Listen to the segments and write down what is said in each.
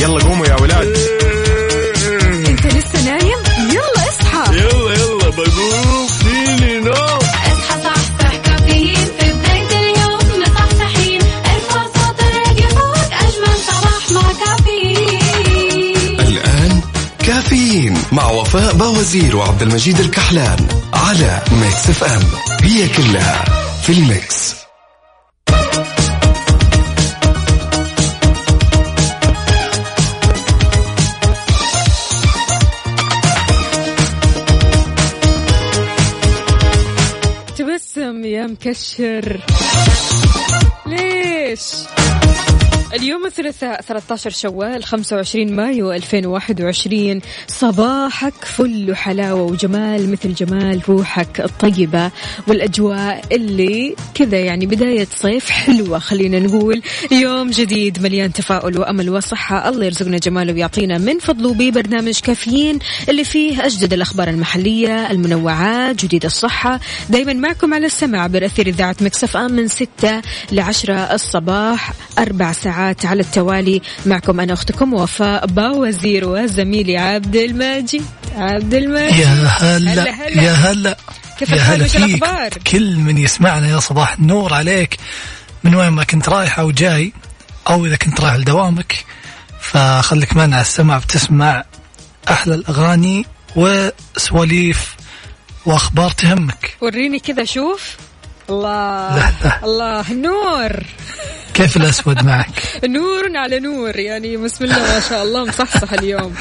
يلا قوموا يا ولاد. انت لسه نايم؟ يلا اصحى. يلا يلا بقوم. فيني نو اصحى صحصح كافيين. في بداية اليوم مصحصحين ارفع صوت الراديو فوق أجمل صباح مع كافيين. الآن كافيين مع وفاء باوزير وعبد المجيد الكحلان على Mix FM. هي كلها في ال mix. تبسم اليوم الثلاثاء 13 شوال 25 مايو 2021 صباحك فل حلاوة وجمال مثل جمال روحك الطيبة والأجواء اللي كذا يعني بداية صيف حلوة خلينا نقول. يوم جديد مليان تفاؤل وأمل وصحة. الله يرزقنا جماله ويعطينا من فضله ببرنامج كافيين اللي فيه أجدد الأخبار المحلية المنوعات جديد الصحة. دايما معكم على السمع برأثير إذاعة مكسف آم من 6 ل 10 الصباح أربع ساعات على التوالي معكم أنا أختكم وفاء باوزير وزميلي عبد المجيد عبد المجيد يا هلا هلا هلا. يا هلا. كيف الحال وش الأخبار؟ كل من يسمعنا يا صباح النور عليك. من وين ما كنت رايح أو جاي أو إذا كنت رايح لدوامك فخليك معنا على السمع بتسمع أحلى الأغاني وسواليف وأخبار تهمك. وريني كذا شوف. الله. لا لا. الله. نور. كيف الأسود معك؟ نور على نور يعني بسم الله ما شاء الله مصحصح اليوم.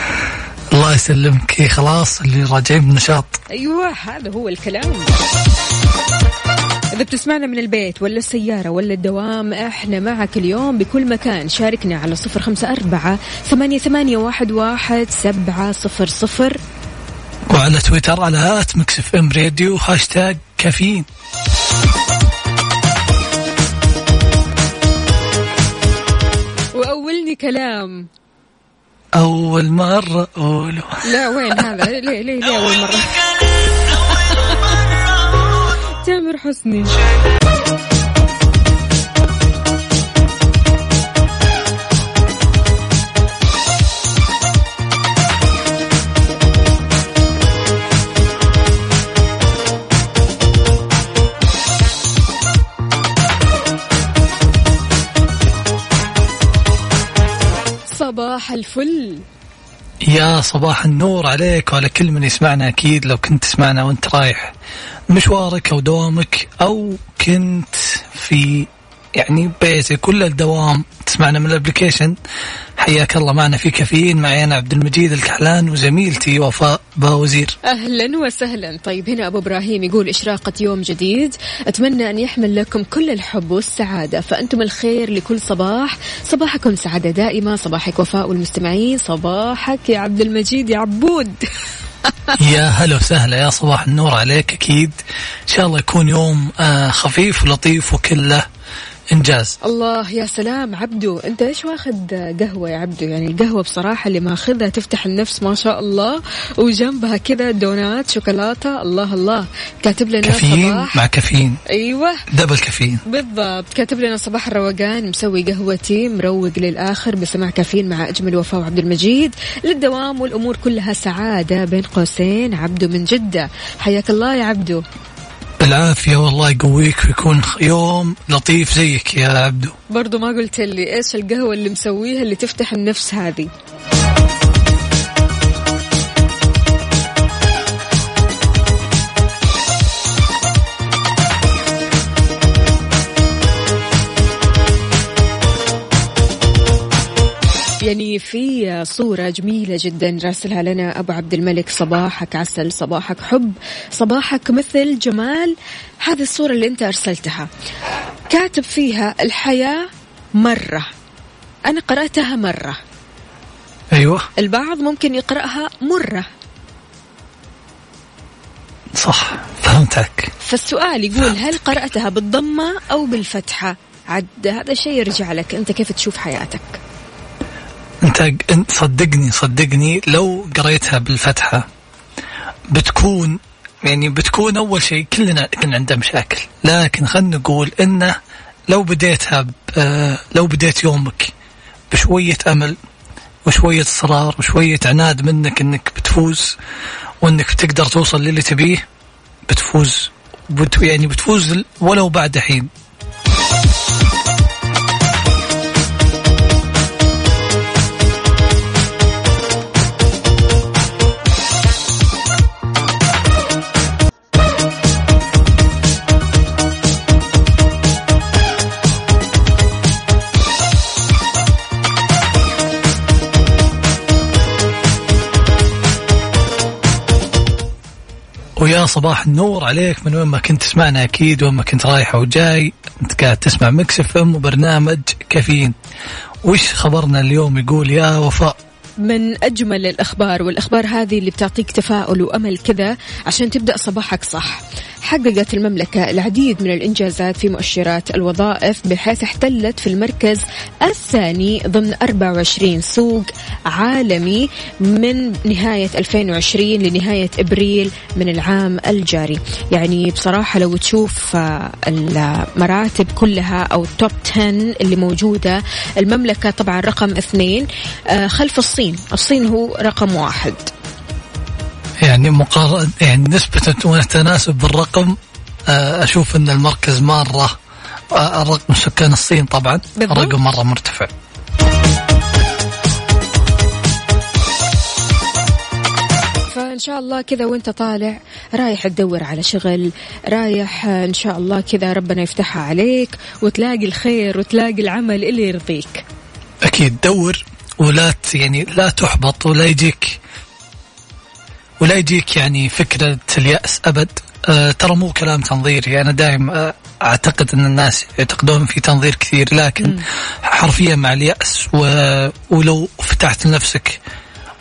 الله يسلمك. خلاص اللي راجعين بنشاط أيوه هذا هو الكلام. إذا بتسمعنا من البيت ولا السيارة ولا الدوام إحنا معك اليوم بكل مكان. شاركنا على صفر خمسة أربعة ثمانية, ثمانية واحد, واحد سبعة صفر صفر. وعلى تويتر على at Mix FM Radio hashtag كافيين. وأولني كلام. أول مرة أقوله. لا وين هذا؟ ليه ليه ليه أول مرة. تامر حسني. صباح الفل. يا صباح النور عليك وعلى كل من يسمعنا أكيد لو كنت تسمعنا وأنت رايح مشوارك أو دوامك أو كنت في يعني بيتك كل الدوام. تسمعنا من ال application. حياك الله معنا في كافيين معي أنا عبد المجيد الكحلان وزميلتي وفاء باوزير. أهلا وسهلا. طيب هنا أبو إبراهيم يقول إشراقة يوم جديد. أتمنى أن يحمل لكم كل الحب والسعادة. فأنتم الخير لكل صباح. صباحكم سعادة دائمة صباحك وفاء والمستمعين. صباحك يا عبد المجيد يا عبود. يا هلا وسهلا يا صباح النور عليك أكيد. إن شاء الله يكون يوم آه، خفيف ولطيف وكله. إنجاز. الله يا سلام. عبدو أنت إيش واخذ قهوة يا عبدو؟ يعني القهوة بصراحة اللي ماخذها تفتح النفس ما شاء الله وجنبها كذا دونات شوكولاتة. الله الله. كاتب لنا كافيين صباح. مع كافيين. أيوه. دبل كافيين. بالضبط. كاتب لنا صباح الروقان مسوي قهوتي مروق للآخر بسماع كافيين مع أجمل وفاء وعبد المجيد. للدوام والأمور كلها سعادة بين قوسين. عبدو من جدة. حياك الله يا عبدو. بالعافية والله يقويك ويكون يوم لطيف زيك يا عبدو. برضو ما قلت لي إيش القهوة اللي مسويها اللي تفتح النفس هذه؟ يعني في صورة جميلة جدا راسلها لنا أبو عبد الملك. صباحك عسل صباحك حب صباحك مثل جمال. هذه الصورة اللي أنت أرسلتها. كاتب فيها الحياة مرة. أنا قرأتها مرة. أيوه. البعض ممكن يقرأها مرة. صح فهمتك. فالسؤال يقول هل قرأتها بالضمة أو بالفتحة؟ عد هذا الشيء يرجع لك. أنت كيف تشوف حياتك؟ انت صدقني صدقني لو قريتها بالفتحة بتكون يعني بتكون أول شيء كلنا كنا عندنا مشاكل. لكن خلينا نقول إنه لو بديتها آه، لو بديت يومك بشوية أمل وشوية إصرار وشوية عناد منك إنك بتفوز وإنك بتقدر توصل للي تبيه بتفوز بت يعني بتفوز ولو بعد حين. ويا صباح النور عليك من وين ما كنت تسمعنا أكيد وين ما كنت رايح أو جاي أنت قاعد تسمع Mix FM وبرنامج كافيين. وش خبرنا اليوم؟ يقول يا وفاء. من أجمل الأخبار والأخبار هذه اللي بتعطيك تفاؤل وأمل كذا عشان تبدأ صباحك صح. حققت المملكة العديد من الإنجازات في مؤشرات الوظائف بحيث احتلت في المركز الثاني ضمن 24 سوق عالمي من نهاية 2020 لنهاية إبريل من العام الجاري. يعني بصراحة لو تشوف آه، المراتب كلها أو التوب 10 اللي موجودة المملكة طبعا رقم اثنين آه، خلف الصين. الصين هو رقم واحد. يعني مقارنة يعني نسبة وتناسب بالرقم آه، أشوف إن المركز مرة آه، الرقم سكان الصين طبعا بالضبط. رقم مرة مرتفع. فإن شاء الله كذا وأنت طالع رايح تدور على شغل رايح إن شاء الله كذا ربنا يفتحها عليك وتلاقي الخير وتلاقي العمل اللي يرضيك. أكيد. دور ولا يعني لا تحبط ولا يجيك ولا يجيك يعني فكرة اليأس أبد؟ أه ترى مو كلام تنظيري. أنا دائما أه أعتقد أن الناس يعتقدون في تنظير كثير لكن حرفيا مع اليأس و... ولو فتحت لنفسك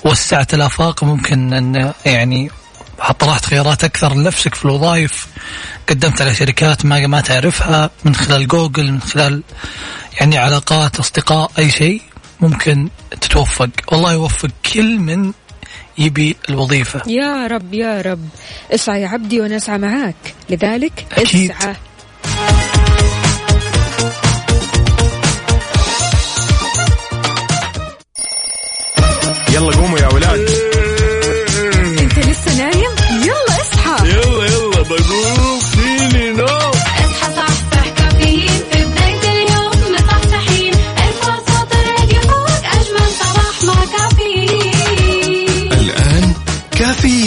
وسعت الآفاق ممكن أن يعني طرحت خيارات أكثر لنفسك في الوظائف. قدمت على شركات ما ما تعرفها من خلال جوجل من خلال يعني علاقات أصدقاء أي شيء ممكن تتوفق. والله يوفق كل من يبي الوظيفة. يا رب يا رب. اسعى يا عبدي وأنا اسعى معاك. لذلك أكيد. اسعى. يلا قوموا يا ولاد.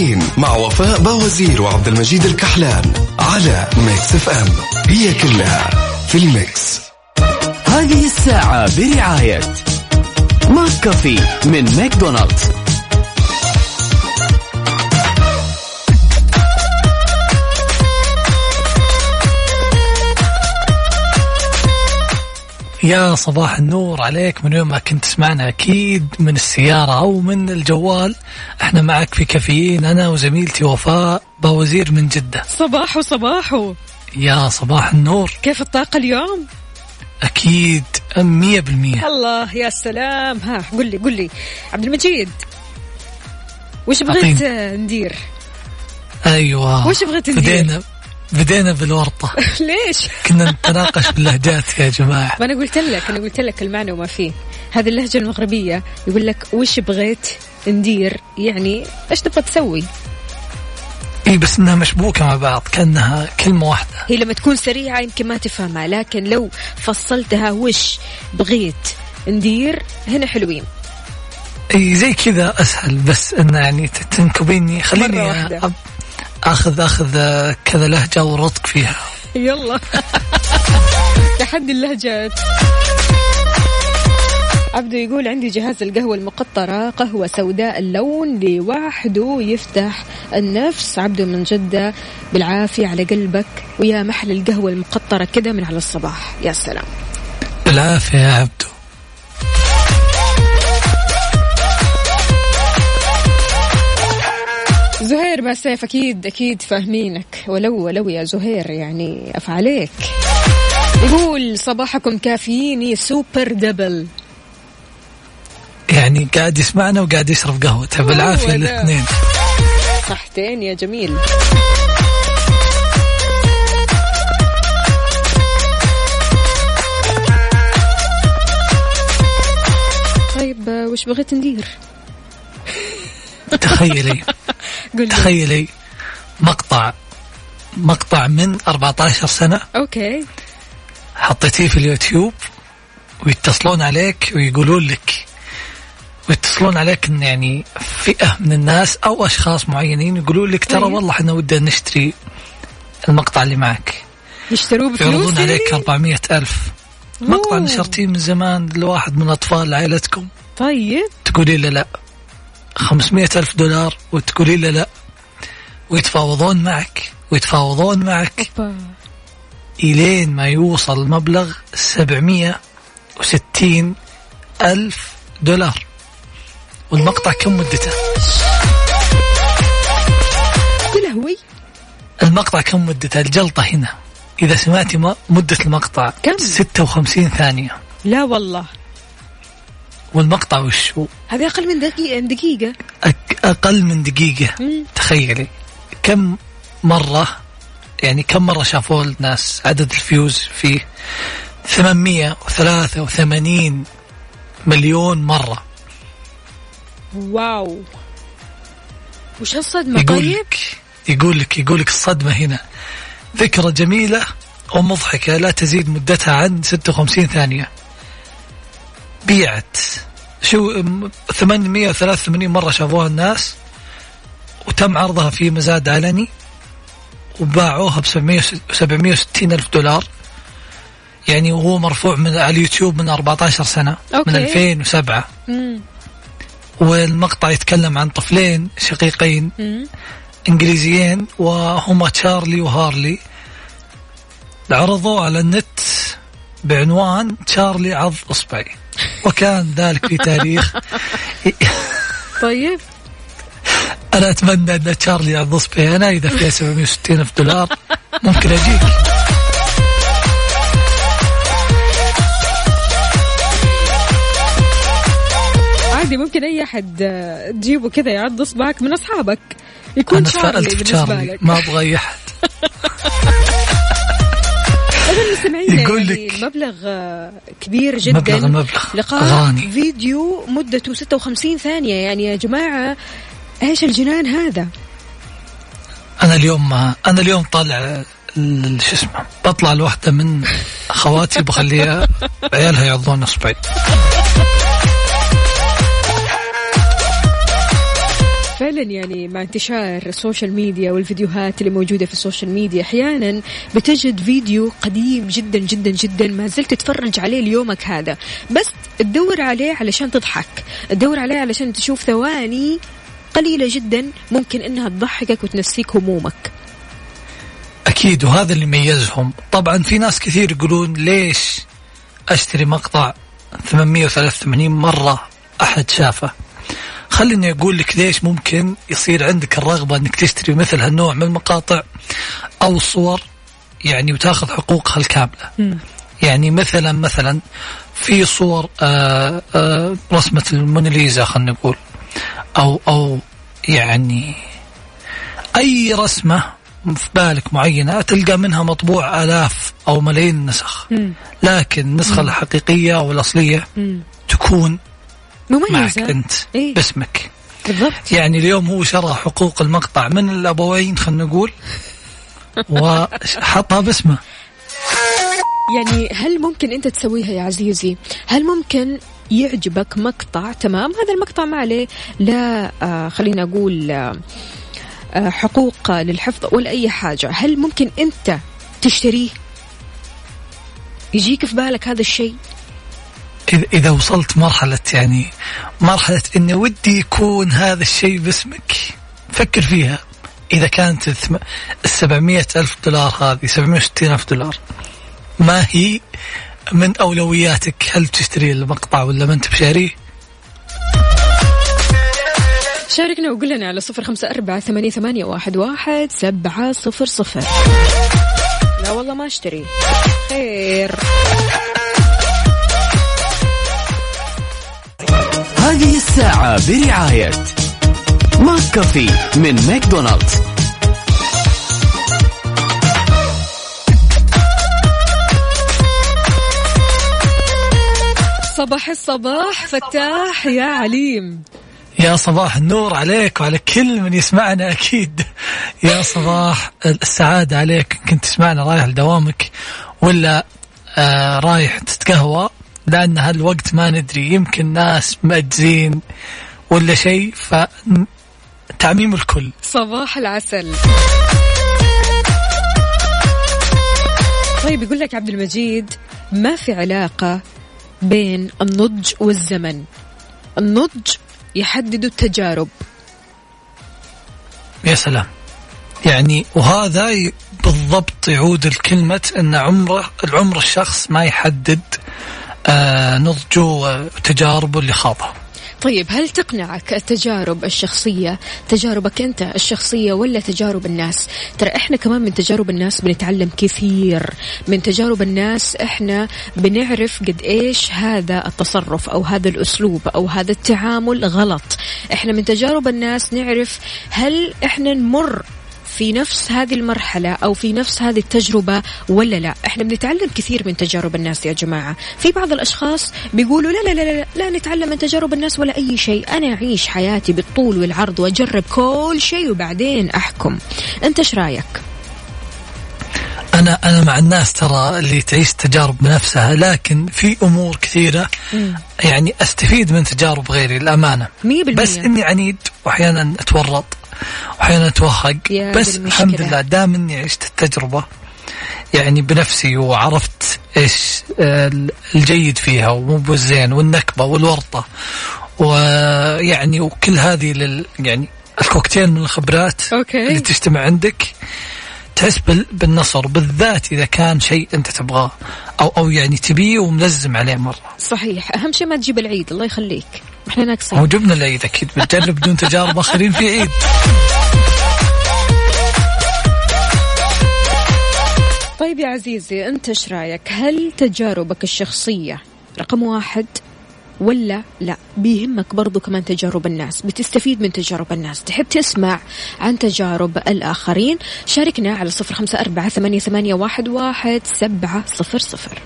كافيين مع وفاء باوزير وعبد المجيد الكحلان على Mix FM. هي كلها في ال mix. هذه الساعة برعاية McCafé من ماكدونالدز. يا صباح النور عليك من وين ما كنت تسمعنا أكيد من السيارة أو من الجوال إحنا معك في كافيين أنا وزميلتي وفاء باوزير من جدة. صباحو صباحو. يا صباح النور. كيف الطاقة اليوم؟ مية بالمية. الله يا سلام. ها قل لي قل لي. عبد المجيد وش بغيت ندير؟ أيوة. وش بغيت ندير؟ بدينا بدينا بالورطة. ليش؟ كنا نتناقش باللهجات يا جماعة. ما أنا قلت لك أنا قلت لك المعنى وما فيه. هذه اللهجة المغربية يقول لك وش بغيت ندير؟ يعني إيش تبغى تسوي؟ اي بس إنها مشبوكة مع بعض كأنها كلمة واحدة. هي لما تكون سريعة يمكن ما تفهمها لكن لو فصلتها وش بغيت ندير هنا حلوين. اي زي كذا أسهل بس إنه يعني تنكبيني خليني مرة واحدة. أب- اخذ أخذ كذا لهجة ورطك فيها. يلا. تحدي اللهجات عبدو يقول عندي جهاز القهوة المقطرة قهوة سوداء اللون لوحده يفتح النفس. عبدو من جدة بالعافية على قلبك. ويا محل القهوة المقطرة كذا من على الصباح. يا سلام. بالعافية يا عبدو. زهير بسيف أكيد أكيد فاهمينك. ولو ولو يا زهير يعني أفعليك. يقول صباحكم كافييني سوبر دبل. يعني قاعد يسمعنا وقاعد يشرب قهوته بالعافية ولا. الاثنين. صحتين يا جميل. طيب وش بغيت ندير؟ تخيلي. تخيلي مقطع مقطع من 14 سنة أوكي. حطيتيه في اليوتيوب ويتصلون عليك ويقولون لك ويتصلون عليك إن يعني فئة من الناس أو أشخاص معينين يقولون لك ترى طيب. والله إحنا ودنا نشتري المقطع اللي معك. يشتروه بفلوس يعرضون يعني؟ عليك 400 ألف. مقطع. نشرتيه من زمان لواحد من أطفال عائلتكم. طيب. تقولي له لا. 500 ألف دولار وتقولي له لا ويتفاوضون معك ويتفاوضون معك أوبا. إلين ما يوصل مبلغ 760 ألف دولار والمقطع كم مدته؟ يا لهوي المقطع كم مدته؟ الجلطة هنا إذا سمعتي مدة المقطع كم؟ 56 ثانية لا والله والمقطع وش هو؟ هذه أقل من دقيقة. دقيقه أقل من دقيقة. مم. تخيلي. كم مرة يعني كم مرة شافوه الناس؟ عدد ال views فيه. 883 مليون مرة. wow. وش هالصدمه يقول طيب؟ لك يقول لك يقول لك الصدمة هنا. ذكرى جميلة ومضحكة لا تزيد مدتها عن 56 ثانية. بيعت شو م- 883 مرة شافوها الناس وتم عرضها في مزاد علني وباعوها ب 760 ألف دولار يعني وهو مرفوع من على اليوتيوب من 14 سنة أوكي. من 2007 مم. والمقطع يتكلم عن طفلين شقيقين مم. إنجليزيين وهما تشارلي وهارلي عرضوا على النت بعنوان تشارلي عض إصبعي وكان ذلك في تاريخ. طيب. أنا أتمنى أن تشارلي اصبعي أنا إذا فيها 760 ألف دولار. ممكن اجيك عادي ممكن أي أحد تجيبه كذا يعض اصبعك من أصحابك. يكون شارلي بالنسبة لك. ما أبغى أي أحد. اذا المستمعين يقول يعني لك- مبلغ آه، كبير جدا. مبلغ المبلغ لقاء غاني فيديو مدته 56 ثانية. يعني يا جماعة إيش الجنان هذا؟ أنا اليوم أنا اليوم طالع ال- شو اسمه بطلع لوحده من اخواتي بخليها عيالها يعضون أصبعي. يعني مع انتشار ال social media والفيديوهات اللي موجودة في ال social media أحيانا بتجد فيديو قديم جدا جدا جدا ما زلت تتفرج عليه ليومك هذا. بس تدور عليه علشان تضحك. تدور عليه علشان تشوف ثواني قليلة جدا ممكن إنها تضحكك وتنسيك همومك. أكيد وهذا اللي يميزهم. طبعا في ناس كثير يقولون ليش أشتري مقطع 883 مرة أحد شافه؟ خليني أقول لك ليش ممكن يصير عندك الرغبة إنك تشتري مثل هالنوع من المقاطع أو الصور يعني وتاخذ حقوقها الكاملة. يعني مثلا مثلا في صور آه آه رسمة الموناليزا خلينا نقول. أو أو يعني أي رسمة في بالك معينة تلقى منها مطبوع آلاف أو ملايين نسخ. لكن النسخة الحقيقية أو الأصلية تكون معك مميزة أنت إيه؟ باسمك. بالضبط. يعني اليوم هو شرى حقوق المقطع من الأبوين خلينا نقول. وحطها باسمه. يعني هل ممكن أنت تسويها يا عزيزي؟ هل ممكن يعجبك مقطع؟ تمام هذا المقطع ما عليه. لا آه خلينا أقول آه آه حقوق للحفظ ولا أي حاجة. هل ممكن أنت تشتريه؟ يجيك في بالك هذا الشيء؟ إذا- إذا وصلت مرحلة يعني مرحلة إن ودي يكون هذا الشيء باسمك. فكر فيها. إذا كانت السبعمية ألف دولار هذه سبعمية وستين ألف دولار ما هي؟ من أولوياتك؟ هل تشتري المقطع ولا ما أنت بشاريه؟ شاركنا وقول لنا على صفر خمسة أربعة ثمانية, ثمانية واحد, واحد سبعة صفر صفر. لا والله ما أشتري. خير. الساعة برعاية McCafé من ماكدونالدز. صباح الصباح فتاح يا عليم. يا صباح النور عليك وعلى كل من يسمعنا أكيد. يا صباح السعادة عليك كنت تسمعنا رايح لدوامك ولا آه رايح تتقهوى؟ لأن هالوقت ما ندري يمكن ناس مأجزين ولا شيء فتعميم الكل. صباح العسل. طيب يقول لك عبد المجيد ما في علاقة بين النضج والزمن؟ النضج يحدد التجارب. يا سلام. يعني وهذا بالضبط يعود الكلمة أن عمره العمر الشخص ما يحدد نضجه وتجاربه اللي خاضها. طيب هل تقنعك التجارب الشخصية تجاربك أنت الشخصية ولا تجارب الناس؟ ترى إحنا كمان من تجارب الناس بنتعلم كثير. من تجارب الناس إحنا بنعرف قد إيش هذا التصرف أو هذا الأسلوب أو هذا التعامل غلط. إحنا من تجارب الناس نعرف هل إحنا نمر في نفس هذه المرحلة أو في نفس هذه التجربة ولا لا؟ إحنا بنتعلم كثير من تجارب الناس يا جماعة. في بعض الأشخاص بيقولوا لا لا لا لا, لا نتعلم من تجارب الناس ولا أي شيء. أنا أعيش حياتي بالطول والعرض وأجرب كل شيء وبعدين أحكم. أنت إيش رأيك؟ أنا أنا مع الناس ترى اللي تعيش تجارب بنفسها لكن في أمور كثيرة يعني أستفيد من تجارب غيري الأمانة مية بالمية. بس إني عنيد وأحيانا أتورط. وأحيانا أتوهق يا بس. الحمد لله دام إني عشت التجربة يعني بنفسي وعرفت إيش آه، الجيد فيها ومو بالزين والنكبة والورطة ويعني وكل هذه لل يعني الكوكتيل من الخبرات أوكي. اللي تجتمع عندك تحس بال- بالنصر بالذات إذا كان شيء أنت تبغاه أو أو يعني تبيه وملزم عليه مرة صحيح أهم شيء ما تجيب العيد الله يخليك إحنا هو ناقصين جبنا العيد أكيد بتجرب بدون تجارب آخرين في عيد. طيب يا عزيزي أنت إيش رأيك؟ هل تجاربك الشخصية رقم واحد ولا لا؟ بيهمك برضو كمان تجارب الناس بتستفيد من تجارب الناس. تحب تسمع عن تجارب الآخرين؟ شاركنا على صفر خمسة أربعة ثمانية, ثمانية واحد, واحد سبعة صفر صفر.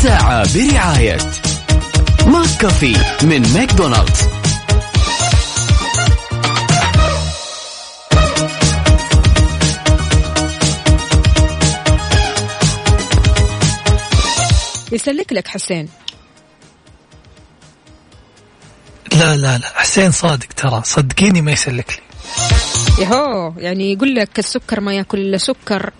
الساعة برعاية McCafé من ماكدونالدز. يسلك لك حسين. لا لا لا حسين صادق ترى صدقيني ما يسلك لي. يهو يعني يقول لك السكر ما ياكل إلا سكر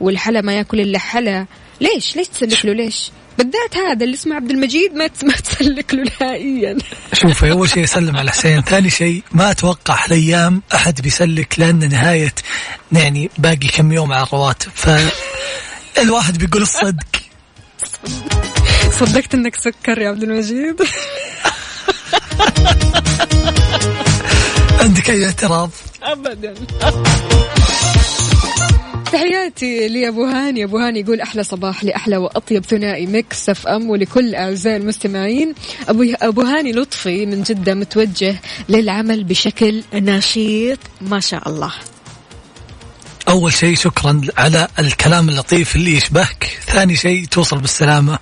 والحلا ما ياكل إلا حلا. ليش؟ ليش تسلك له؟ ليش؟ بالذات هذا اللي اسمه عبد المجيد ما ما تسلك له نهائيا. شوف أول شيء اسلم على حسين. ثاني شيء ما أتوقع هالايام أحد بيسلك لأن نهاية يعني باقي كم يوم على الرواتب فالواحد بيقول الصدق. صدقت إنك سكر يا عبد المجيد. عندك أي اعتراض؟ ابدا. تحياتي لابو هاني ابو هاني يقول أحلى صباح لأحلى وأطيب ثنائي. Mix FM ولكل أعزائي المستمعين. ابو ابو هاني لطفي من جدة متوجه للعمل بشكل نشيط. ما شاء الله. أول شيء شكرا على الكلام اللطيف اللي يشبهك. ثاني شيء توصل بالسلامة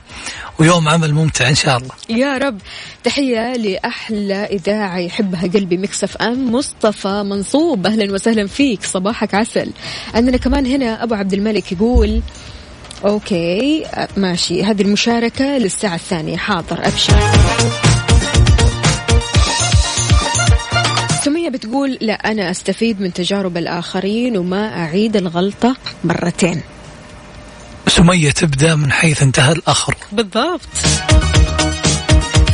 ويوم عمل ممتع إن شاء الله. يا رب. تحية لأحلى إذاعة يحبها قلبي Mix FM مصطفى منصوب. أهلا وسهلا فيك. صباحك عسل. عندنا كمان هنا أبو عبد الملك يقول okay أه، ماشي. هذه المشاركة للساعة الثانية. حاضر أبشر. سمية بتقول لا أنا أستفيد من تجارب الآخرين وما أعيد الغلطة مرتين. سمية تبدأ من حيث انتهى الآخر. بالضبط.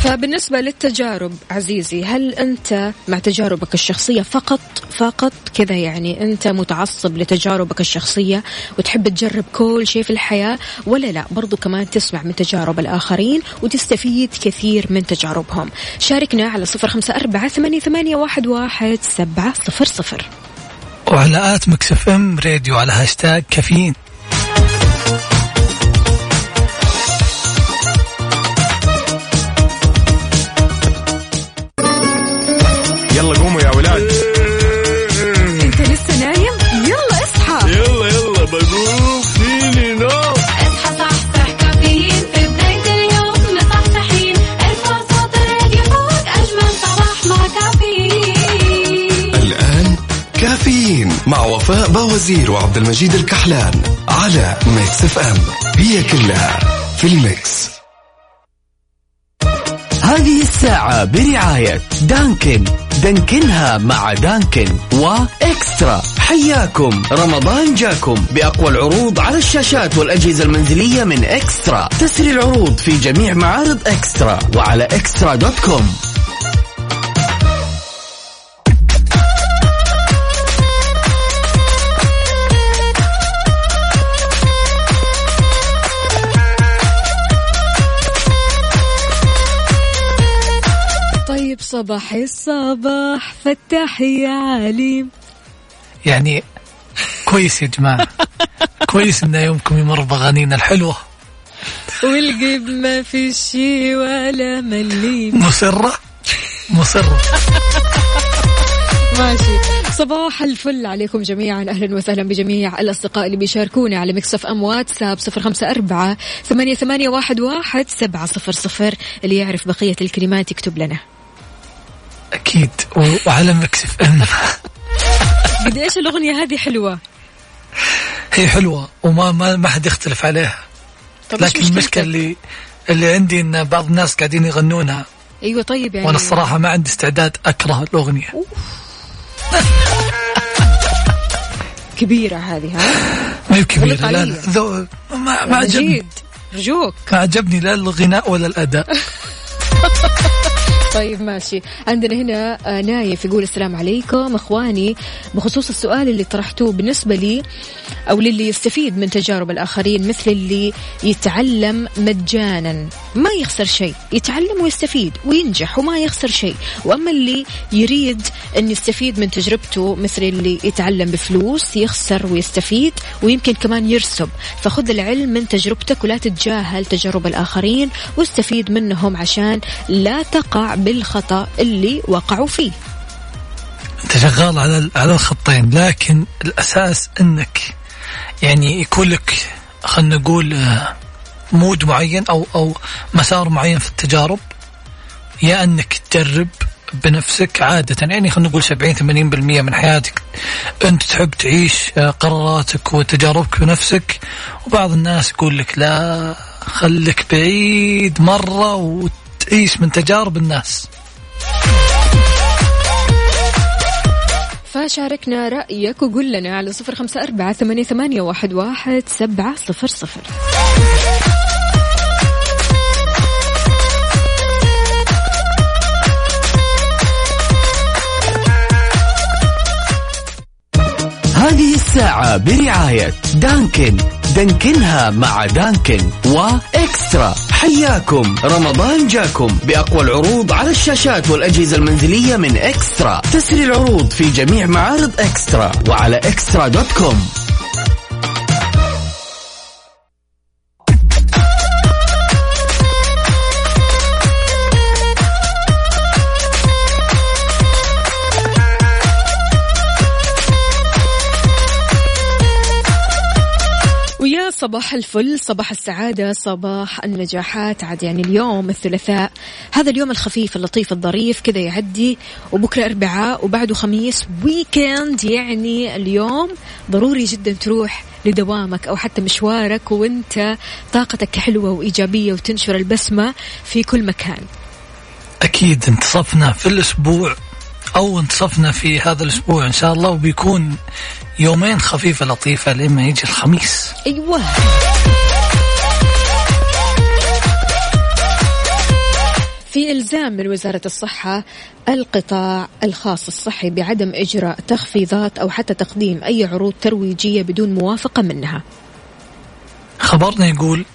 فبالنسبة للتجارب عزيزي هل أنت مع تجاربك الشخصية فقط فقط؟ كذا يعني أنت متعصب لتجاربك الشخصية وتحب تجرب كل شيء في الحياة ولا لا؟ برضو كمان تسمع من تجارب الآخرين وتستفيد كثير من تجاربهم. شاركنا على صفر خمسة أربعة ثمانية, واحد سبعة صفر صفر. وعلى at Mix FM Radio على هاشتاج كافيين. وفاء باوزير وعبد المجيد الكحلان على Mix FM هي كلها في ال Mix. هذه الساعة برعاية Dunkin. دانكنها مع Dunkin و eXtra. حياكم. رمضان جاكم. بأقوى العروض على الشاشات والأجهزة المنزلية من eXtra. تسري العروض في جميع معارض eXtra وعلى eXtra dot com. طيب صباحي الصباح فتح يا عليم يعني كويس يا جماعة. كويس إن يومكم يمر بأغانينا الحلوة. والقلب ما في شي ولا مليم مصرة؟ مصرة. ماشي. صباح الفل عليكم جميعا. أهلا وسهلا بجميع الأصدقاء اللي بيشاركونا على مكسف إم واتساب صفر خمسة أربعة ثمانية, ثمانية واحد, واحد سبعة صفر صفر. اللي يعرف بقية الكلمات يكتب لنا. أكيد. و- وعلى مكسف أم قد إيش الأغنية هذه حلوة؟ هي حلوة وما ما ما حد يختلف عليها. لكن؟ المشكلة اللي اللي عندي إن بعض الناس قاعدين يغنونها. أيوه طيب يعني. وأنا الصراحة ما عندي استعداد أكره الأغنية. كبيرة هذه ها؟ ما هي كبيرة غلط لا لا. ذو ما ما عجبني. رجوك. ما عجبني لا الغناء ولا الأداء. طيب ماشي. عندنا هنا آه، نايف يقول السلام عليكم. إخواني بخصوص السؤال اللي طرحتوه بالنسبة لي أو للي يستفيد من تجارب الآخرين مثل اللي يتعلم مجانا ما يخسر شيء. يتعلم ويستفيد وينجح وما يخسر شيء. وأما اللي يريد أن يستفيد من تجربته مثل اللي يتعلم بفلوس يخسر ويستفيد ويمكن كمان يرسب. فخذ العلم من تجربتك ولا تتجاهل تجارب الآخرين واستفيد منهم عشان لا تقع بالخطأ اللي وقعوا فيه. أنت شغال على على الخطين لكن الأساس إنك يعني يكون لك خلينا نقول آه، مود معين أو أو مسار معين في التجارب. يا إنك تجرب بنفسك عادة يعني خلينا نقول 70 80% من حياتك أنت تحب تعيش آه، قراراتك وتجاربك بنفسك. وبعض الناس يقول لك لا خليك بعيد مرة وتعيش من تجارب الناس. فشاركنا رأيك وقول لنا على صفر خمسة أربعة ثمانية, ثمانية واحد, واحد سبعة صفر صفر. هذه الساعة برعاية دانكن. دانكنها مع دانكن وإكسترا. حياكم. رمضان جاكم بأقوى العروض على الشاشات والأجهزة المنزلية من إكسترا. تسري العروض في جميع معارض إكسترا وعلى إكسترا دوت كوم. صباح الفل صباح السعادة صباح النجاحات عاد يعني اليوم الثلاثاء. هذا اليوم الخفيف اللطيف الظريف كذا يعدي وبكرة أربعاء وبعده خميس ويكند يعني اليوم ضروري جدا تروح لدوامك أو حتى مشوارك وأنت طاقتك حلوة وإيجابية وتنشر البسمة في كل مكان. أكيد انتصفنا في الأسبوع أو انتصفنا في هذا الأسبوع إن شاء الله وبيكون يومين خفيفة لطيفة لما يجي الخميس. أيوة. في إلزام من وزارة الصحة القطاع الخاص الصحي بعدم إجراء تخفيضات أو حتى تقديم أي عروض ترويجية بدون موافقة منها. خبرنا يقول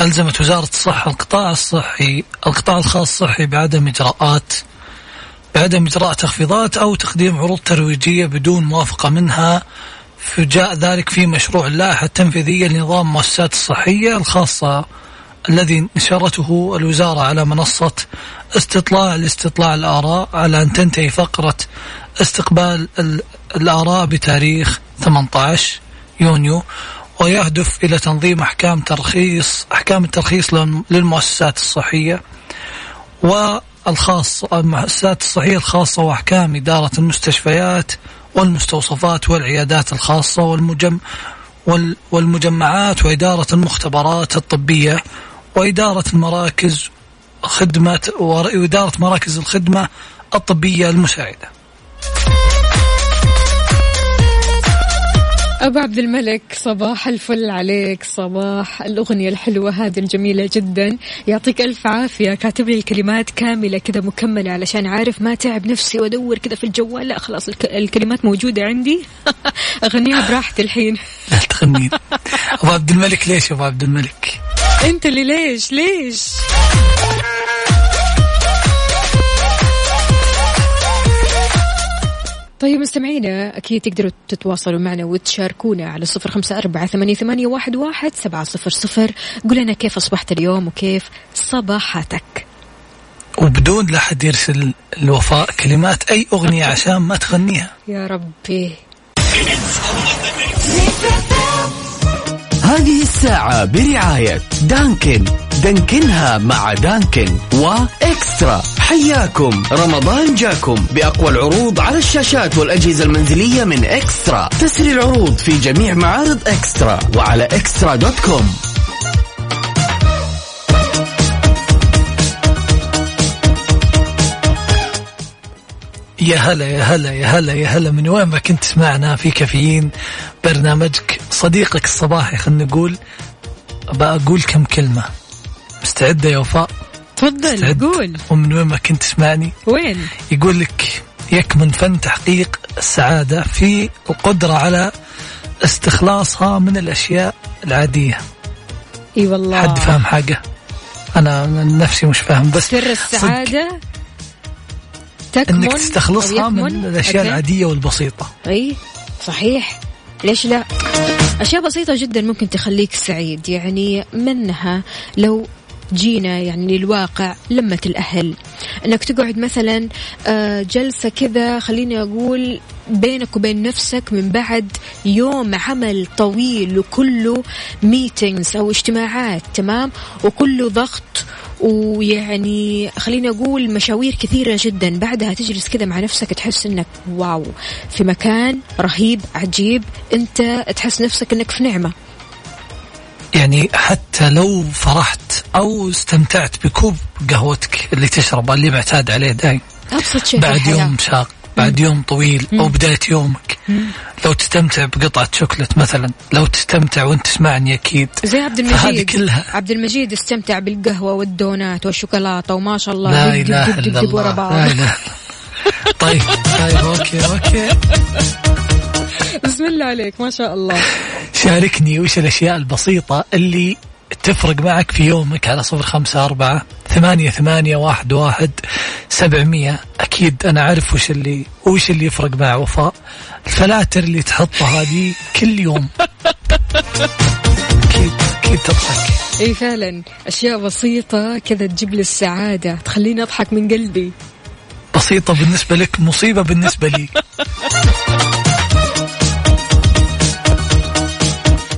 ألزمت وزارة الصحة القطاع الصحي القطاع الخاص الصحي بعدم إجراءات بعدم إجراء تخفيضات أو تقديم عروض ترويجية بدون موافقة منها فجاء ذلك في مشروع اللائحة التنفيذية لنظام المؤسسات الصحية الخاصة الذي نشرته الوزارة على منصة استطلاع لاستطلاع الآراء على أن تنتهي فقرة استقبال ال- الآراء بتاريخ 18 يونيو ويهدف إلى تنظيم أحكام ترخيص أحكام الترخيص للم- للمؤسسات الصحية والخاصة المؤسسات الصحية الخاصة وأحكام إدارة المستشفيات والمستوصفات والعيادات الخاصة والمجم وال- والمجمعات وإدارة المختبرات الطبية وإدارة المراكز خدمة وإدارة مراكز الخدمة الطبية المساعدة. أبو عبد الملك صباح الفل عليك صباح الأغنية الحلوة هذه الجميلة جدا. يعطيك ألف عافية كاتب لي الكلمات كاملة كذا مكملة علشان عارف ما تعب نفسي وأدور كذا في الجوال. لا خلاص الك- الكلمات موجودة عندي. أغنيها براحتي الحين. لا تغنين أبو عبد الملك ليش أبو عبد الملك؟ أنت اللي ليش؟ ليش؟ طيب مستمعينا أكيد تقدروا تتواصلوا معنا وتشاركونا على صفر خمسة أربعة ثمانية, واحد, واحد سبعة صفر صفر. قول لنا كيف أصبحت اليوم وكيف صباحتك وبدون لا حد يرسل الوفاء كلمات أي أغنية عشان ما تغنيها. يا ربي. هذه الساعة برعاية دانكن. دانكنها مع دانكن وإكسترا. حياكم. رمضان جاكم بأقوى العروض على الشاشات والأجهزة المنزلية من إكسترا. تسري العروض في جميع معارض إكسترا وعلى إكسترا دوت كوم. يا هلا يا هلا يا هلا يا هلا. من وين ما كنت تسمعنا في كافيين. برنامجك صديقك الصباحي خلينا نقول بقول كم كلمة. مستعدة يا وفاء؟ تفضل قول. ومن وين ما كنت تسمعني؟ وين؟ يقول لك يكمن فن تحقيق السعادة في القدرة على استخلاصها من الأشياء العادية. إي والله. حد فاهم حاجة؟ أنا من نفسي مش فاهم بس سر السعادة تكمن انك تستخلصها من. الأشياء okay. العادية والبسيطة. إي صحيح. ليش لا؟ أشياء بسيطة جدا ممكن تخليك سعيد. يعني منها لو جينا يعني للواقع لمة الأهل. أنك تقعد مثلا آه، جلسة كذا خليني أقول بينك وبين نفسك من بعد يوم عمل طويل وكله meetings أو اجتماعات تمام؟ وكله ضغط ويعني خليني أقول مشاوير كثيرة جدا. بعدها تجلس كذا مع نفسك تحس أنك واو في مكان رهيب عجيب. أنت تحس نفسك أنك في نعمة. يعني حتى لو فرحت أو استمتعت بكوب قهوتك اللي تشربه اللي معتاد عليه دايم. أبسط شيء بعد. يوم شاق. بعد يوم طويل أو بداية يومك. لو تستمتع بقطعة شوكلت مثلا لو تستمتع وأنت تسمعني أكيد. زي عبد المجيد. كلها. عبد المجيد استمتع بالقهوة والدونات والشوكولاتة وما شاء الله. لا دب ورا الله. لا إله. طيب طيب okay okay. بسم الله عليك ما شاء الله. شاركني وش الأشياء البسيطة اللي تفرق معك في يومك على صفر خمسة أربعة ثمانية ثمانية واحد واحد سبعمية. أكيد أنا أعرف وش اللي وش اللي يفرق مع وفاء. الفلاتر اللي تحطها دي كل يوم. أكيد أكيد تضحك. إي فعلا. أشياء بسيطة كذا تجيب لي السعادة تخليني أضحك من قلبي. بسيطة بالنسبة لك مصيبة بالنسبة لي.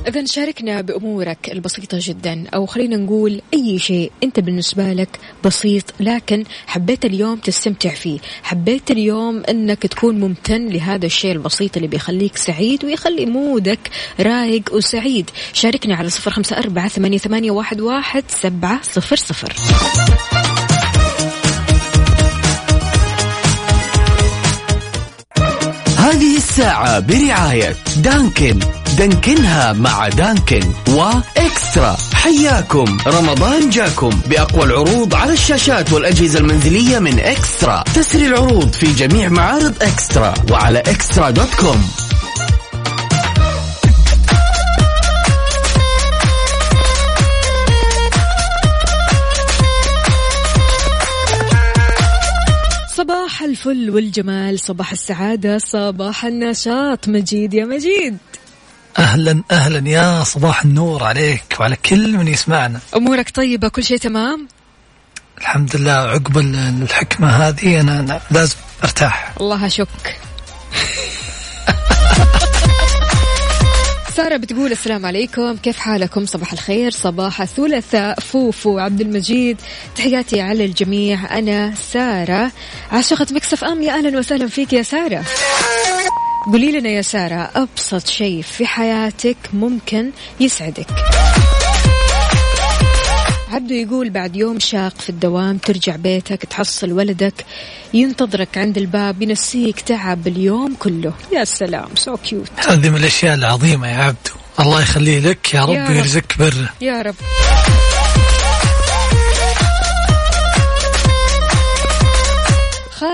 إذا شاركنا بأمورك البسيطة جدا أو خلينا نقول أي شيء أنت بالنسبة لك بسيط لكن حبيت اليوم تستمتع فيه. حبيت اليوم أنك تكون ممتن لهذا الشيء البسيط اللي بيخليك سعيد ويخلي مودك رايق وسعيد. شاركنا على صفر خمسة أربعة ثمانية, واحد سبعة صفر صفر. هذه الساعة برعاية دانكن. دانكنها مع دانكن وإكسترا. حياكم. رمضان جاكم بأقوى العروض على الشاشات والأجهزة المنزلية من إكسترا. تسري العروض في جميع معارض إكسترا وعلى إكسترا دوت كوم. صباح الفل والجمال صباح السعادة صباح النشاط. مجيد يا مجيد. أهلا أهلا يا صباح النور عليك وعلى كل من يسمعنا. أمورك طيبة كل شيء تمام؟ الحمد لله عقب الحكمة هذه أنا, أنا لازم أرتاح. الله أشك سارة بتقول السلام عليكم كيف حالكم؟ صباح الخير صباح الثلاثاء فوفو عبد المجيد. تحياتي على الجميع أنا سارة. عاشقة Mix FM يا أهلا وسهلا فيك يا سارة. قولي لنا يا سارة أبسط شيء في حياتك ممكن يسعدك. عبدو يقول بعد يوم شاق في الدوام ترجع بيتك تحصل ولدك ينتظرك عند الباب ينسيك تعب اليوم كله. يا سلام so cute هذه من الأشياء العظيمة يا عبدو. الله يخليه لك يا رب يا رب. ويرزقك بره يا رب.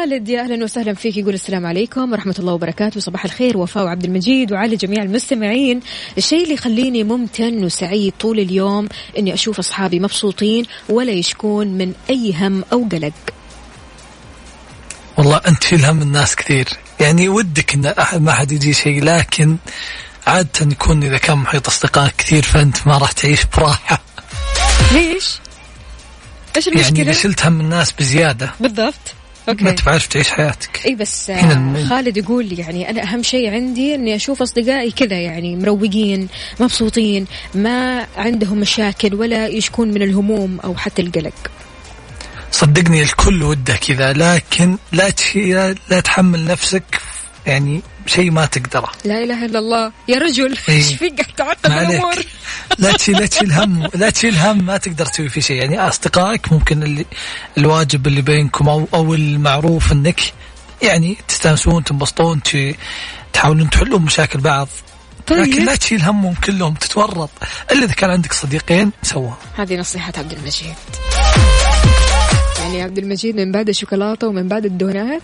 خالد يا أهلا وسهلا فيك يقول السلام عليكم ورحمة الله وبركاته. صباح الخير وفاء وعبد المجيد وعلى جميع المستمعين. الشيء اللي يخليني ممتن وسعيد طول اليوم إني أشوف أصحابي مبسوطين ولا يشكون من أي هم أو قلق. والله أنت تشيل هم الناس كثير. يعني ودك إن احد ما حد يجي شيء لكن عادة يكون إذا كان محيط اصدقائك كثير فأنت ما راح تعيش براحة. ليش؟ إيش يعني المشكلة؟ اذا شلت هم الناس بزيادة. بالضبط. ما أوكي. تعرف تعيش حياتك. اي بس هنا خالد يقول يعني أنا أهم شيء عندي إني أشوف أصدقائي كذا يعني مروقين مبسوطين ما عندهم مشاكل ولا يشكون من الهموم أو حتى القلق. صدقني الكل وده كذا لكن لا لا تحمل نفسك يعني شيء ما تقدره. لا إله إلا الله. يا رجل إيه. إيش فيك؟ قاعد تعقد الأمور لا تشيل لا تشيل هم لا تشيل هم ما تقدر تسوي فيه شيء. يعني أصدقائك ممكن اللي الواجب اللي بينكم أو أو المعروف إنك يعني تستانسون تنبسطون تحاولون تحلون مشاكل بعض. لكن طيب لا تشيل همهم كلهم تتورط. إلا إذا كان عندك صديقين سوا. هذه نصيحة عبد المجيد. يعني عبد المجيد من بعد الشوكولاتة ومن بعد الدونات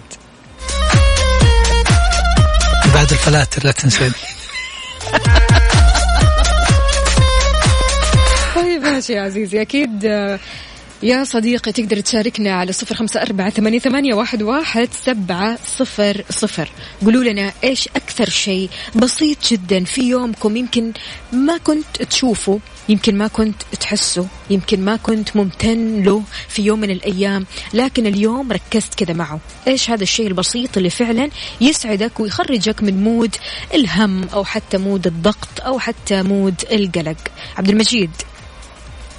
بعد الفلاتر لا تنسين طيب ماشي يا عزيزي. أكيد آه، يا صديقي تقدر تشاركنا على صفر خمسة أربعة ثمانية, ثمانية واحد, واحد سبعة صفر صفر. قولوا لنا إيش أكثر شيء بسيط جدا في يومكم يمكن ما كنت تشوفه؟ يمكن ما كنت تحسه يمكن ما كنت ممتن له في يوم من الأيام لكن اليوم ركزت كذا معه. إيش هذا الشيء البسيط اللي فعلا يسعدك ويخرجك من mood الهم أو حتى mood الضغط أو حتى mood القلق؟ عبد المجيد.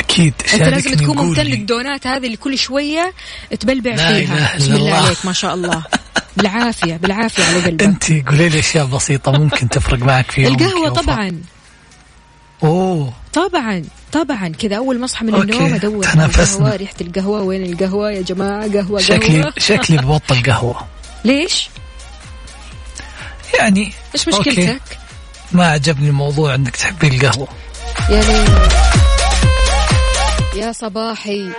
أكيد أنت لازم تكون ممتن. للدونات هذه اللي كل شوية تبلبع لا فيها. إله بسم الله. عليك ما شاء الله. بالعافية بالعافية على قلبك. أنت قولي لي أشياء بسيطة ممكن تفرق معك في القهوة. طبعا. أوه. طبعا طبعا كذا أول ما أصحى من okay، النوم أدور على تنافسنا. القهوة ريحة القهوة وين القهوة يا جماعة؟ قهوة شكلي قهوة. شكلي ببطل قهوة. ليش؟ يعني إيش okay. مشكلتك ما عجبني الموضوع إنك تحبين القهوة. يعني يا صباحي.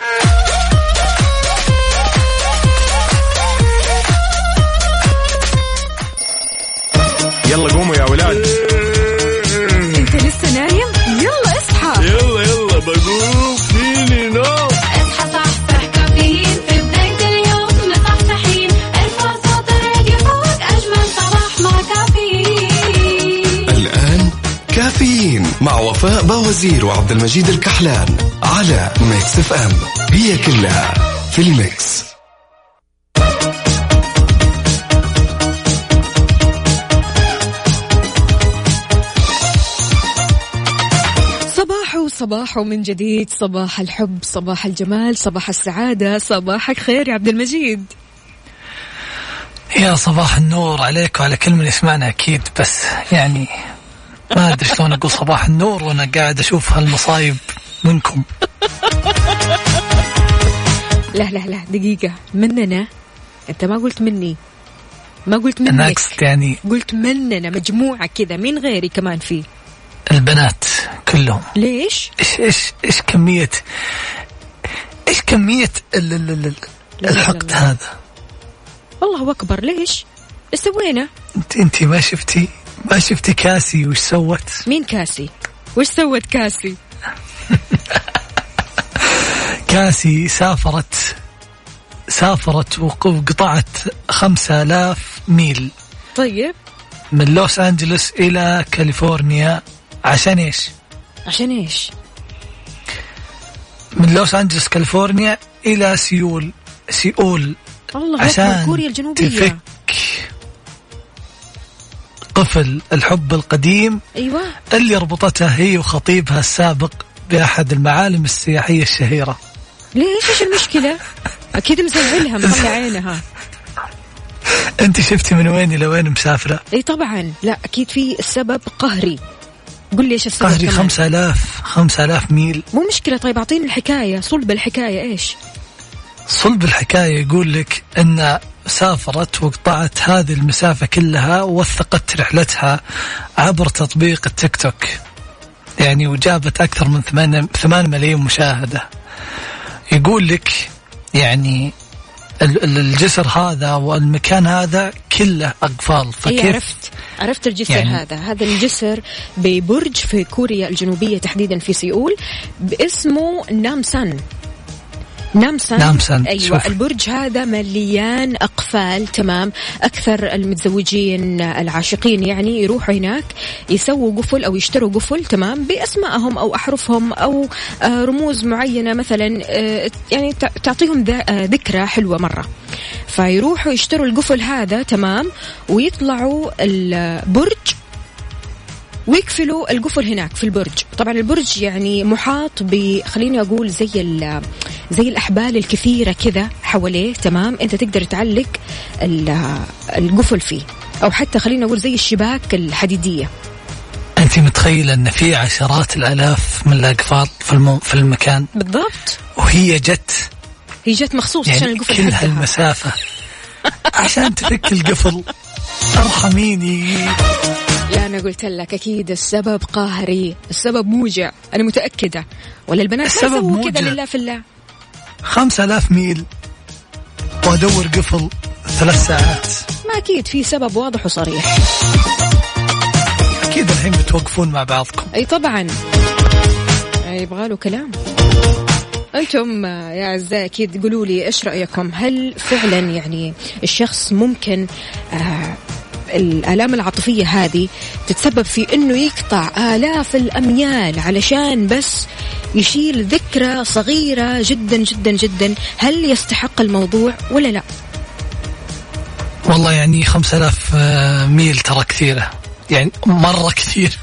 يلا قوموا يا ولاد. بقوم فيني نوم اصحى صحصح كافيين في بداية اليوم مصحصحين ارفع صوت الراديو فوق أجمل صباح مع كافيين الآن كافيين مع وفاء باوزير وعبد المجيد الكحلان على Mix FM. هي كلها في ال mix. صباح وصباح من جديد صباح الحب صباح الجمال صباح السعادة صباحك خير يا عبد المجيد. يا صباح النور عليك وعلى كل من يسمعنا أكيد بس يعني ما أدري شلون أقول صباح النور وأنا قاعد أشوف هالمصايب منكم. لا لا لا دقيقة. مننا؟ أنت ما قلت مني. ما قلت منك. اقصد يعني قلت مننا مجموعة كذا مين غيري كمان فيه البنات كلهم. ليش؟ إيش إيش إيش كمية إيش كمية ال ال ال لا، الحقد. هذا؟ الله أكبر ليش؟ إيش سوينا؟ أنت أنت ما شفتي ما شفتي كاسي؟ وش سوت؟ مين كاسي؟ وش سوت كاسي؟ كاسي سافرت سافرت وق- وقطعت خمسة آلاف ميل. طيب. من لوس أنجلوس إلى كاليفورنيا. عشان إيش؟ عشان إيش؟ من لوس أنجلوس كاليفورنيا إلى سيول. سيول. الله عشان كوريا الجنوبية. تفك قفل الحب القديم أيوه. اللي ربطتها هي وخطيبها السابق بأحد المعالم السياحية الشهيرة. ليش؟ إيش المشكلة؟ أكيد مزعلها مطلع عينها. أنت شفتي من وين إلى وين مسافرة؟ إي طبعا. لا أكيد في سبب قهري. قل لي إيش السبب قهري كمان. خمسة آلاف خمسة آلاف ميل. مو مشكلة طيب أعطيني الحكاية صلب الحكاية إيش؟ صلب الحكاية يقول لك أن سافرت وقطعت هذه المسافة كلها ووثقت رحلتها عبر تطبيق التيك توك. يعني وجابت أكثر من 8 8 ملايين مشاهدة. يقول لك يعني الجسر هذا والمكان هذا كله أقفال. إي فكيف؟ عرفت. عرفت الجسر يعني- هذا. هذا الجسر ببرج في كوريا الجنوبية تحديدا في سيول باسمه نامسان. نامسان نامسان، أيوه شوف. البرج هذا مليان أقفال تمام. أكثر المتزوجين العاشقين يعني يروحوا هناك يسووا قفل أو يشتروا قفل تمام بأسمائهم أو أحرفهم أو آه، رموز معينة مثلا آه، يعني تع- تعطيهم آه، ذكرى حلوة مرة. فيروحوا يشتروا القفل هذا تمام ويطلعوا البرج ويقفلوا القفل هناك في البرج. طبعا البرج يعني محاط ب خليني أقول زي ال- زي الأحبال الكثيرة كذا حواليه. تمام؟ أنت تقدر تعلق ال- القفل فيه. أو حتى خليني أقول زي الشباك الحديدية. أنت متخيلة أن في عشرات الآلاف من الأقفال في, الم... في المكان؟ بالضبط. وهي جت هي جت مخصوص عشان يعني القفل كل حقها. هالمسافة عشان تفك القفل. أرحميني. لا أنا قلت لك أكيد السبب قهري السبب موجع أنا متأكدة. ولا البنات السبب يسووا كذا موجع. لله في الله. خمسة آلاف ميل وأدور قفل ثلاث ساعات. ما أكيد في سبب واضح وصريح. أكيد الحين بتوقفون مع بعضكم. أي طبعا. يبغى له كلام. أنتم يا أعزائي أكيد قولوا لي إيش رأيكم؟ هل فعلا يعني الشخص ممكن آه الآلام العاطفية هذه تتسبب في أنه يقطع آلاف الأميال علشان بس يشيل ذكرى صغيرة جدا جدا جدا. هل يستحق الموضوع ولا لا؟ والله يعني خمسة آلاف ميل ترى كثيرة. يعني مرة كثير.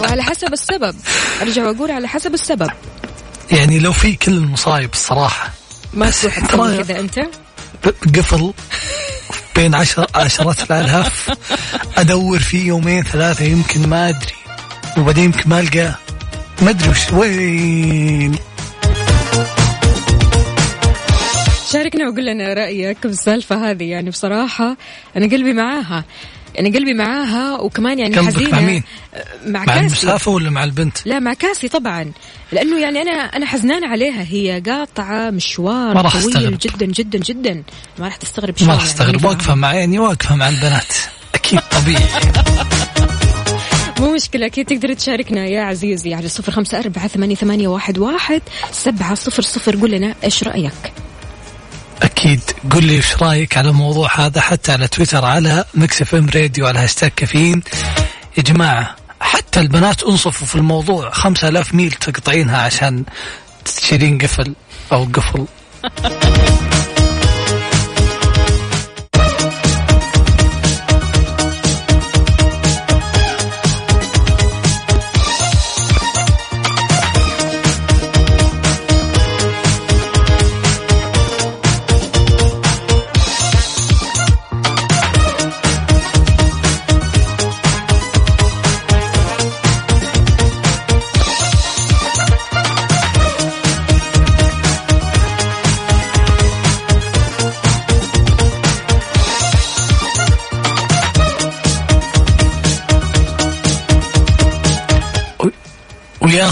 وعلى حسب السبب. أرجع وأقول على حسب السبب. يعني لو في كل المصايب الصراحة. ما تروح تسوي كذا أنت؟ قفل. بين عشر عشرات الآلاف أدور فيه يومين ثلاثة يمكن ما أدري. وبعدين يمكن ما ألقاه ما أدري وش وين. شاركنا وقول لنا رأيك بالسالفة هذه يعني بصراحة أنا قلبي معاها. يعني قلبي معاها وكمان يعني حزينة. مع مين؟ مع مع كاسي. المسافة ولا مع البنت؟ لا مع كاسي طبعا. لأنه يعني أنا أنا حزنانة عليها. هي قاطعة مشوار ما راح طويل. جدا جدا جدا. ما راح تستغرب شيء ما راح يعني. أستغرب. فاهمة. واقفة مع يعني واقفة مع البنات. أكيد طبيعي. مو مشكلة أكيد تقدر تشاركنا يا عزيزي على صفر خمسة أربعة ثمانية, ثمانية واحد, واحد سبعة صفر صفر. قول لنا إيش رأيك؟ أكيد قل لي إيش رأيك على الموضوع هذا حتى على تويتر على Mix FM Radio على هاشتاج كافيين. يا جماعة حتى البنات انصفوا في الموضوع. خمسة آلاف ميل تقطعينها عشان تشيلين قفل أو قفل.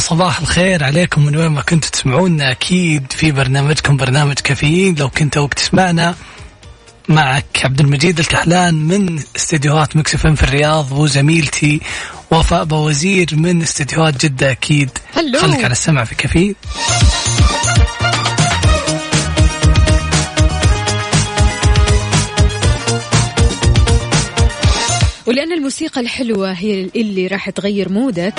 صباح الخير عليكم من وين ما كنتوا تسمعونا. أكيد في برنامجكم برنامج كافيين. لو كنت توك تسمعنا معك عبد المجيد الكحلان من استديوهات Mix FM في الرياض وزميلتي وفاء باوزير من استديوهات جدة. أكيد هلو. خليك على السمع في كافيين. ولأن الموسيقى الحلوة هي اللي راح تغير mood ك.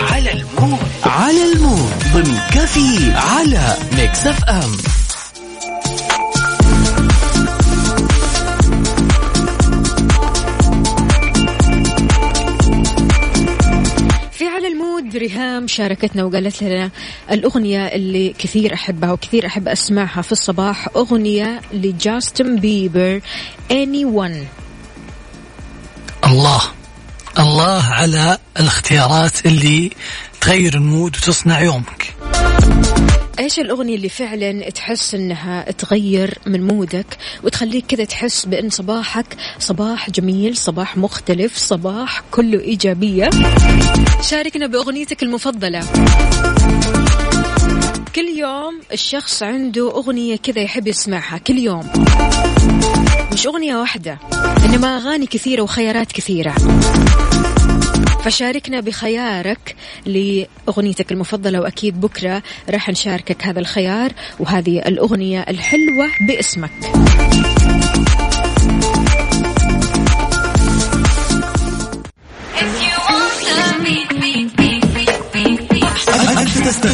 على ال mood. على ال mood. ضمن كافيين على Mix FM في على ال mood ال mood ريهام شاركتنا وقالت لنا الأغنية اللي كثير أحبها وكثير أحب أسمعها في الصباح. أغنية لجاستن بيبر Anyone. الله. الله على الاختيارات اللي تغير المود وتصنع يومك. إيش الأغنية اللي فعلا تحس إنها تغير من مودك وتخليك كذا تحس بأن صباحك صباح جميل صباح مختلف صباح كله إيجابية؟ شاركنا بأغنيتك المفضلة. كل يوم الشخص عنده أغنية كذا يحب يسمعها كل يوم. مش أغنية واحدة إنما أغاني كثيرة وخيارات كثيرة. فشاركنا بخيارك لأغنيتك المفضلة وأكيد بكرة راح نشاركك هذا الخيار وهذه الأغنية الحلوة باسمك.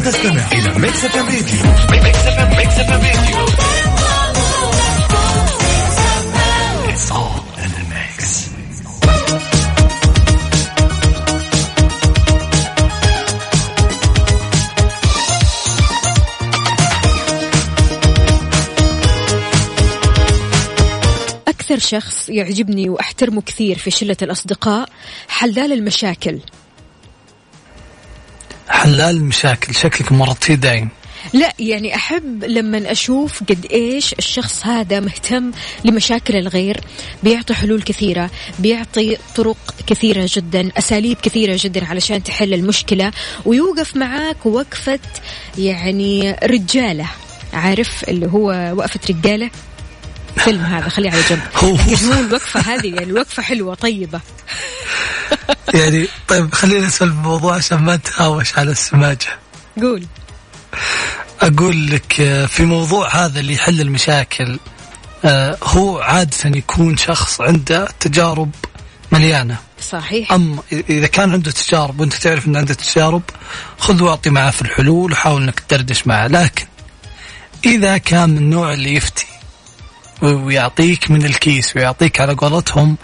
تستمع إلى Mix FM Radio أكثر شخص يعجبني وأحترمه كثير في شلة الأصدقاء حلال المشاكل. حلال المشاكل شكلك مرت فيه دايم لا يعني أحب لما أشوف قد إيش الشخص هذا مهتم لمشاكل الغير بيعطي حلول كثيرة بيعطي طرق كثيرة جدا أساليب كثيرة جدا علشان تحل المشكلة ويوقف معاك وقفة يعني رجالة عارف اللي هو وقفة رجالة؟ فيلم هذا خليه على جنب. هو- الوقفة هذه يعني وقفة حلوة طيبة. يعني طيب خلينا نسأل الموضوع عشان ما نتهاوش على السماجة. قول. أقول لك آه، في موضوع هذا اللي يحل المشاكل آه، هو عادة يكون شخص عنده تجارب مليانة. صحيح. أما إذا كان عنده تجارب وأنت تعرف أنه عنده تجارب خذ واعطي معه في الحلول وحاول أنك تدردش معه. لكن إذا كان من النوع اللي يفتي ويعطيك من الكيس ويعطيك على قولتهم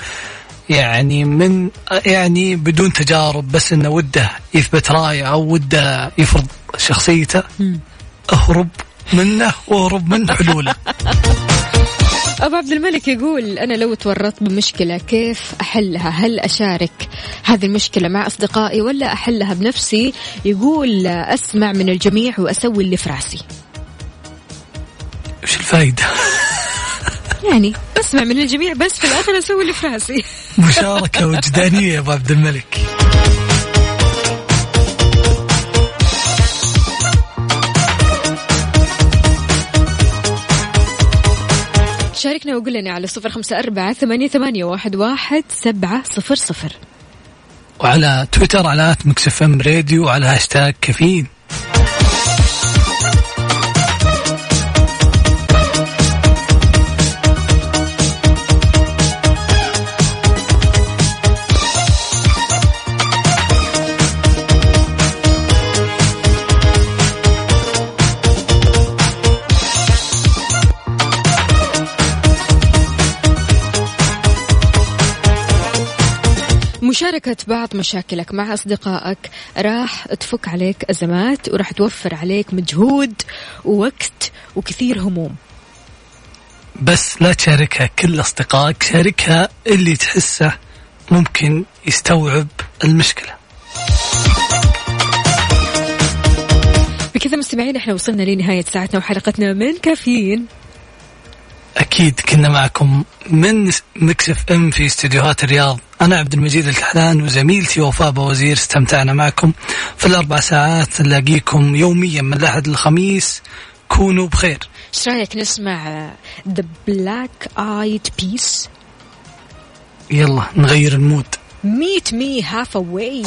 يعني من يعني بدون تجارب بس إنه وده يثبت رأيه أو وده يفرض شخصيته اهرب منه واهرب من حلوله. أبو عبد الملك يقول أنا لو تورطت بمشكلة كيف أحلها؟ هل أشارك هذه المشكلة مع أصدقائي ولا أحلها بنفسي؟ يقول أسمع من الجميع وأسوي اللي في رأسي. وش الفائده؟ يعني أسمع من الجميع بس في الآخر أسوي اللي في راسي. مشاركة وجدانية يا أبو عبد الملك. شاركنا وقول لنا على صفر خمسة أربعة ثمانية, ثمانية واحد, واحد سبعة صفر صفر. وعلى تويتر على مكسف إم راديو وعلى هاشتاج كافيين. مشاركة بعض مشاكلك مع أصدقائك راح تفك عليك أزمات وراح توفر عليك مجهود ووقت وكثير هموم. بس لا تشاركها كل أصدقائك شاركها اللي تحسه ممكن يستوعب المشكلة. بكذا مستمعين إحنا وصلنا لنهاية ساعتنا وحلقتنا من كافيين. أكيد كنا معكم من Mix FM في استديوهات الرياض. أنا عبد المجيد الكحلان وزميلتي وفاء بوزير استمتعنا معكم في الأربع ساعات نلاقيكم يوميا من الأحد للخميس. كونوا بخير. إيش رأيك نسمع The Black Eyed Peas يلا نغير ال mood. Meet Me Halfway.